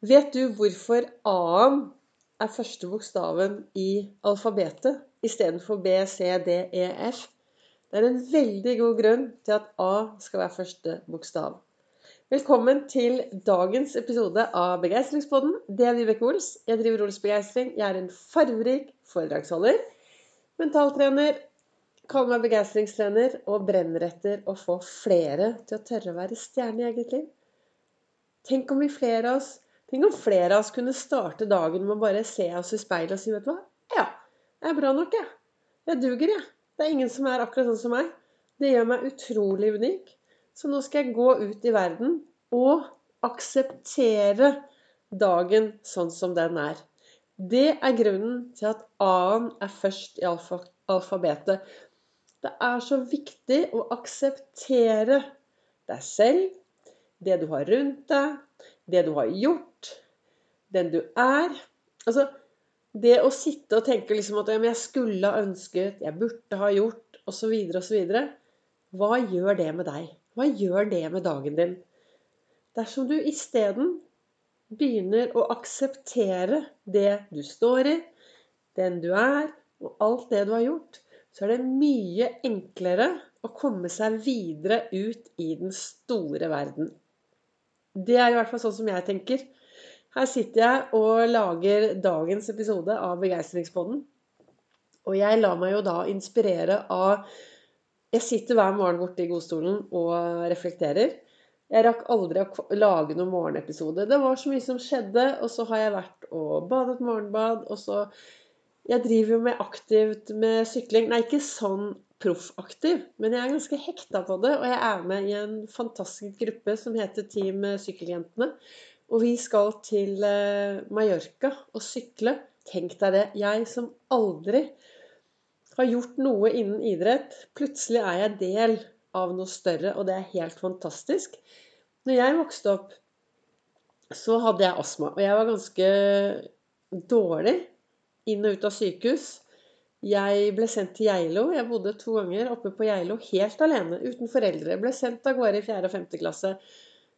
Vet du hvorfor A-en er første bokstaven i alfabetet istedenfor B, C, D, E, F? Det er en veldig god grunn til at A skal være første bokstav. Velkommen til dagens episode av Begeistringspodden. Det er Vibeke Ols. Jeg driver Ols Begeistring. Jeg er en farverik foredragsholder, mentaltrener, kaller meg begeistringstrener og brenner etter å få flere til å tørre å være stjerne i eget liv. Tenk om vi flere av oss Tenk om flere av oss kunne starte dagen med å bare se oss i speilet og si vet du hva? Ja, jeg er bra nok, jeg. Jeg duger, jeg. Det er ingen som er akkurat sånn som meg. Det gjør meg utrolig unik. Så nå skal jeg gå ut i verden og akseptere dagen sånn som den er. Det er grunnen til at A-en er først i alfa alfabetet. Det er så viktig å akseptere deg selv, det du har rundt deg, det du har gjort, den du er. Altså, det å sitte og tenke liksom at jeg skulle ha ønsket, jeg burde ha gjort, osv., osv. Hva gjør det med deg? Hva gjør det med dagen din? Dersom du isteden begynner å akseptere det du står i, den du er, og alt det du har gjort, så er det mye enklere å komme seg videre ut i den store verden. Det er i hvert fall sånn som jeg tenker. Her sitter jeg og lager dagens episode av Begeistringspodden. Og jeg lar meg jo da inspirere av Jeg sitter hver morgen borte i godstolen og reflekterer. Jeg rakk aldri å lage noen morgenepisode. Det var så mye som skjedde, og så har jeg vært og badet morgenbad, og så Jeg driver jo med aktivt med sykling. Nei, ikke sånn proffaktiv, men jeg er ganske hekta på det. Og jeg er med i en fantastisk gruppe som heter Team Sykkeljentene. Og vi skal til eh, Mallorca og sykle. Tenk deg det. Jeg som aldri har gjort noe innen idrett, plutselig er jeg del av noe større, og det er helt fantastisk. Når jeg vokste opp, så hadde jeg astma, og jeg var ganske dårlig inn og ut av sykehus. Jeg ble sendt til Geilo. Jeg bodde to ganger oppe på Geilo helt alene, uten foreldre. Jeg ble sendt av gårde i 4. og 5. klasse.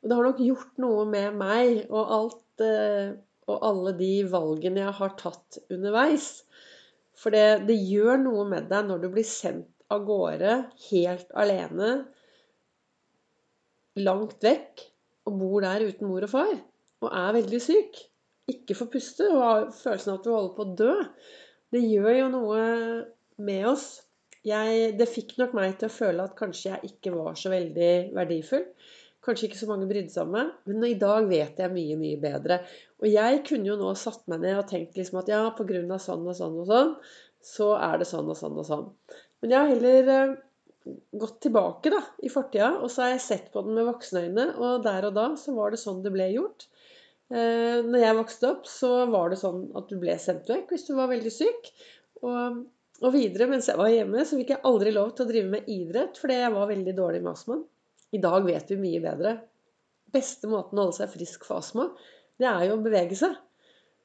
Og det har nok gjort noe med meg og alt eh, og alle de valgene jeg har tatt underveis. For det, det gjør noe med deg når du blir sendt av gårde helt alene, langt vekk, og bor der uten mor og far, og er veldig syk. Ikke får puste og har følelsen av at du holder på å dø. Det gjør jo noe med oss. Jeg, det fikk nok meg til å føle at kanskje jeg ikke var så veldig verdifull. Kanskje ikke så mange brydde seg om meg, men i dag vet jeg mye, mye bedre. Og jeg kunne jo nå satt meg ned og tenkt liksom at ja, av sånn og sånn og sånn, så er det sånn og sånn og sånn. Men jeg har heller eh, gått tilbake da, i fortida, og så har jeg sett på den med voksne øyne, og der og da så var det sånn det ble gjort. Eh, når jeg vokste opp, så var det sånn at du ble sendt vekk hvis du var veldig syk. Og, og videre, mens jeg var hjemme, så fikk jeg aldri lov til å drive med idrett fordi jeg var veldig dårlig med astmaen. I dag vet vi mye bedre. Beste måten å holde seg frisk for astma, det er jo å bevege seg.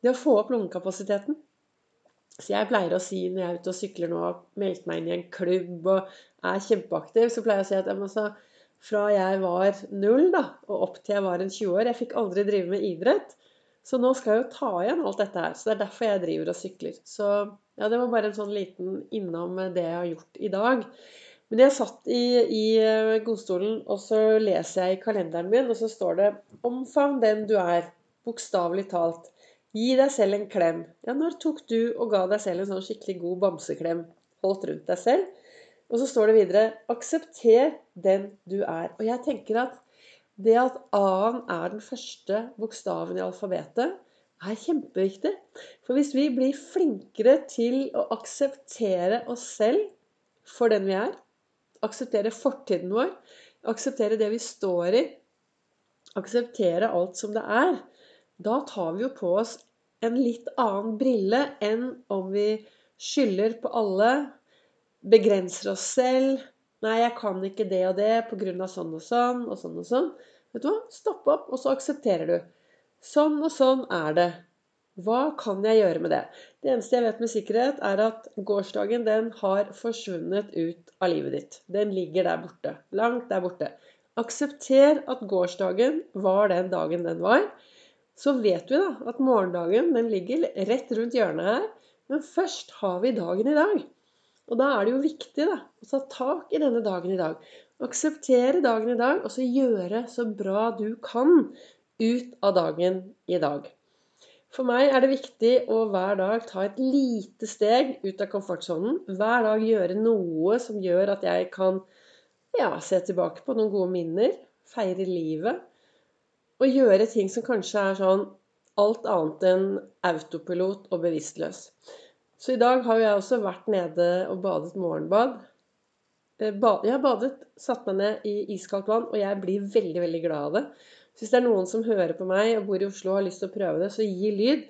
Det å få opp lungekapasiteten. Så jeg pleier å si når jeg er ute og sykler nå og meldt meg inn i en klubb og er kjempeaktiv, så pleier jeg å si at jeg må fra jeg var null da, og opp til jeg var en 20 år. Jeg fikk aldri drive med idrett. Så nå skal jeg jo ta igjen alt dette her. Så det er derfor jeg driver og sykler. Så ja, det var bare en sånn liten innom det jeg har gjort i dag. Men jeg satt i, i eh, godstolen, og så leser jeg i kalenderen min, og så står det 'Omfavn den du er'. Bokstavelig talt. Gi deg selv en klem. Ja, når tok du og ga deg selv en sånn skikkelig god bamseklem? Holdt rundt deg selv? Og så står det videre 'Aksepter den du er'. Og jeg tenker at det at A-en er den første bokstaven i alfabetet, er kjempeviktig. For hvis vi blir flinkere til å akseptere oss selv for den vi er, akseptere fortiden vår, akseptere det vi står i, akseptere alt som det er, da tar vi jo på oss en litt annen brille enn om vi skylder på alle, begrenser oss selv. 'Nei, jeg kan ikke det og det pga. sånn og sånn og sånn og sånn.' Vet du hva? Stopp opp, og så aksepterer du. Sånn og sånn er det. Hva kan jeg gjøre med det? Det eneste jeg vet med sikkerhet, er at gårsdagen den har forsvunnet ut av livet ditt. Den ligger der borte. Langt der borte. Aksepter at gårsdagen var den dagen den var. så vet vi da at morgendagen den ligger rett rundt hjørnet her. Men først har vi dagen i dag. Og da er det jo viktig da, å ta tak i denne dagen i dag. Akseptere dagen i dag, og så gjøre så bra du kan ut av dagen i dag. For meg er det viktig å hver dag ta et lite steg ut av komfortsonen. Hver dag gjøre noe som gjør at jeg kan ja, se tilbake på noen gode minner, feire livet og gjøre ting som kanskje er sånn alt annet enn autopilot og bevisstløs. Så i dag har jeg også vært nede og badet morgenbad. Eh, jeg har badet, satt meg ned i iskaldt vann, og jeg blir veldig, veldig glad av det. Så hvis det er noen som hører på meg og bor i Oslo og har lyst til å prøve det, så gi lyd.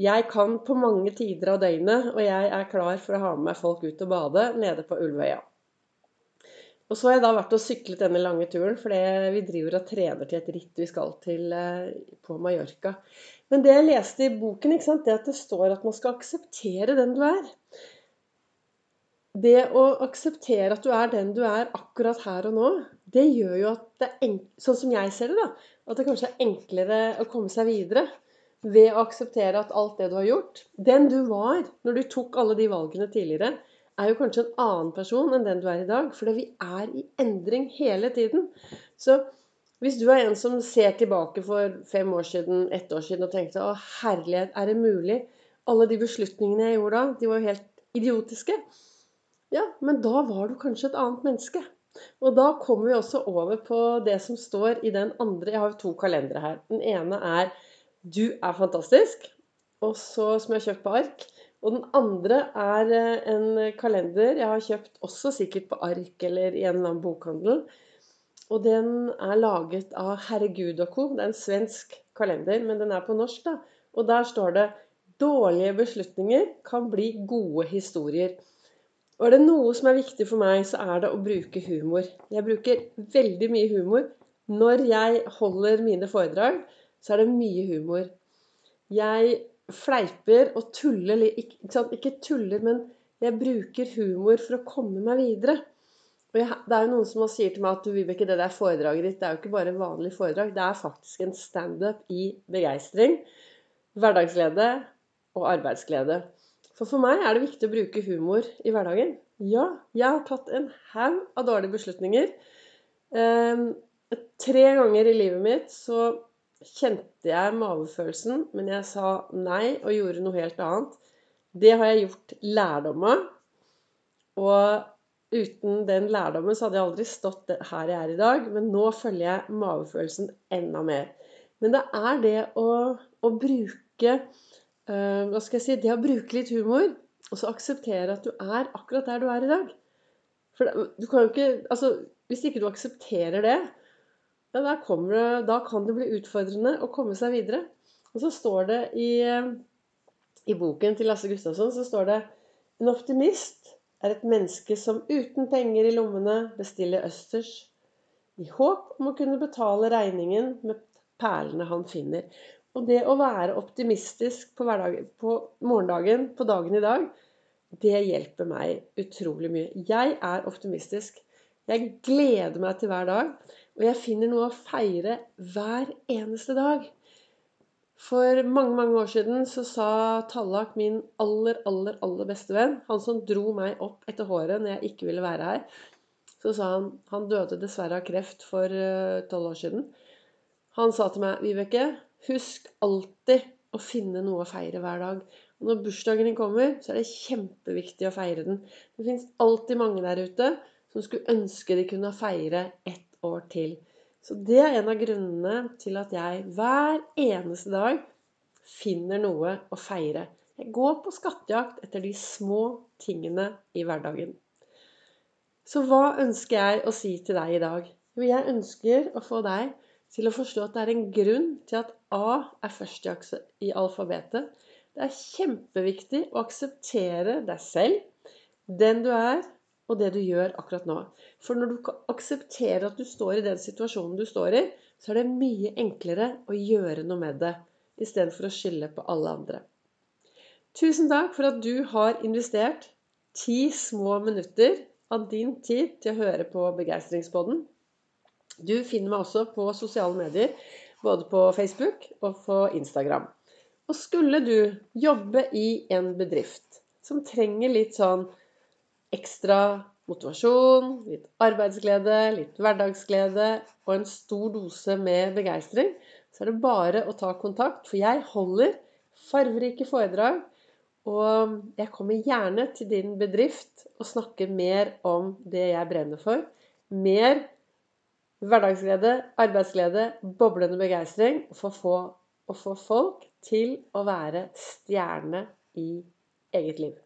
Jeg kan på mange tider av døgnet, og jeg er klar for å ha med meg folk ut og bade nede på Ulvøya. Og så har jeg da vært og syklet denne lange turen, for vi driver og trener til et ritt vi skal til eh, på Mallorca. Men det jeg leste i boken, sant, det at det står at man skal akseptere den du er. Det å akseptere at du er den du er akkurat her og nå, det gjør jo at det er sånn som jeg ser det, da, at det kanskje er enklere å komme seg videre ved å akseptere at alt det du har gjort, den du var når du tok alle de valgene tidligere, er jo kanskje en annen person enn den du er i dag. For vi er i endring hele tiden. Så hvis du er en som ser tilbake for fem år siden, ett år siden og tenkte å herlighet, er det mulig? Alle de beslutningene jeg gjorde da, de var jo helt idiotiske. Ja, men da var du kanskje et annet menneske. Og da kommer vi også over på det som står i den andre Jeg har jo to kalendere her. Den ene er 'Du er fantastisk', og så som jeg har kjøpt på ark. Og den andre er eh, en kalender jeg har kjøpt også sikkert på ark eller i en eller annen bokhandel. Og den er laget av Herregud og co. Det er en svensk kalender, men den er på norsk, da. Og der står det 'Dårlige beslutninger kan bli gode historier'. Og er det noe som er viktig for meg, så er det å bruke humor. Jeg bruker veldig mye humor. Når jeg holder mine foredrag, så er det mye humor. Jeg fleiper og tuller ikke, ikke tuller, men jeg bruker humor for å komme meg videre. Og jeg, det er jo noen som sier til meg at du Vibeke, det der foredraget ditt det er jo ikke bare vanlig foredrag. Det er faktisk en standup i begeistring, hverdagsglede og arbeidsglede. For for meg er det viktig å bruke humor i hverdagen. Ja, jeg har tatt en haug av dårlige beslutninger. Um, tre ganger i livet mitt så kjente jeg mavefølelsen, men jeg sa nei og gjorde noe helt annet. Det har jeg gjort lærdom av. Og uten den lærdommen så hadde jeg aldri stått her jeg er i dag. Men nå følger jeg mavefølelsen enda mer. Men det er det å, å bruke uh, Hva skal jeg si Det å bruke litt humor, og så akseptere at du er akkurat der du er i dag. For du kan jo ikke Altså, hvis ikke du aksepterer det, ja, det, da kan det bli utfordrende å komme seg videre. Og så står det i, eh, i boken til Lasse Gustavsson så står det en optimist er et menneske som uten penger i lommene bestiller østers, i håp om å kunne betale regningen med perlene han finner. Og det å være optimistisk på, hverdagen, på morgendagen, på dagen i dag, det hjelper meg utrolig mye. Jeg er optimistisk. Jeg gleder meg til hver dag. Og jeg finner noe å feire hver eneste dag. For mange mange år siden så sa Tallak, min aller, aller, aller beste venn, han som dro meg opp etter håret når jeg ikke ville være her, så sa han Han døde dessverre av kreft for eh, tolv år siden. Han sa til meg, Vibeke, husk alltid å finne noe å feire hver dag. Og når bursdagen din kommer, så er det kjempeviktig å feire den. Det fins alltid mange der ute som skulle ønske de kunne feire ett år til. Så det er en av grunnene til at jeg hver eneste dag finner noe å feire. Jeg går på skattejakt etter de små tingene i hverdagen. Så hva ønsker jeg å si til deg i dag? Jo, jeg ønsker å få deg til å forstå at det er en grunn til at A er først i alfabetet. Det er kjempeviktig å akseptere deg selv, den du er, og det du gjør akkurat nå. For når du aksepterer at du står i den situasjonen du står i, så er det mye enklere å gjøre noe med det, istedenfor å skylde på alle andre. Tusen takk for at du har investert ti små minutter av din tid til å høre på Begeistringspodden. Du finner meg også på sosiale medier. både på Facebook og på Instagram. Og skulle du jobbe i en bedrift som trenger litt sånn ekstra motivasjon, litt arbeidsglede, litt hverdagsglede og en stor dose med begeistring, så er det bare å ta kontakt. For jeg holder farverike foredrag, og jeg kommer gjerne til din bedrift og snakker mer om det jeg brenner for. Mer hverdagsglede, arbeidsglede, boblende begeistring. For å få, å få folk til å være stjerne i eget liv.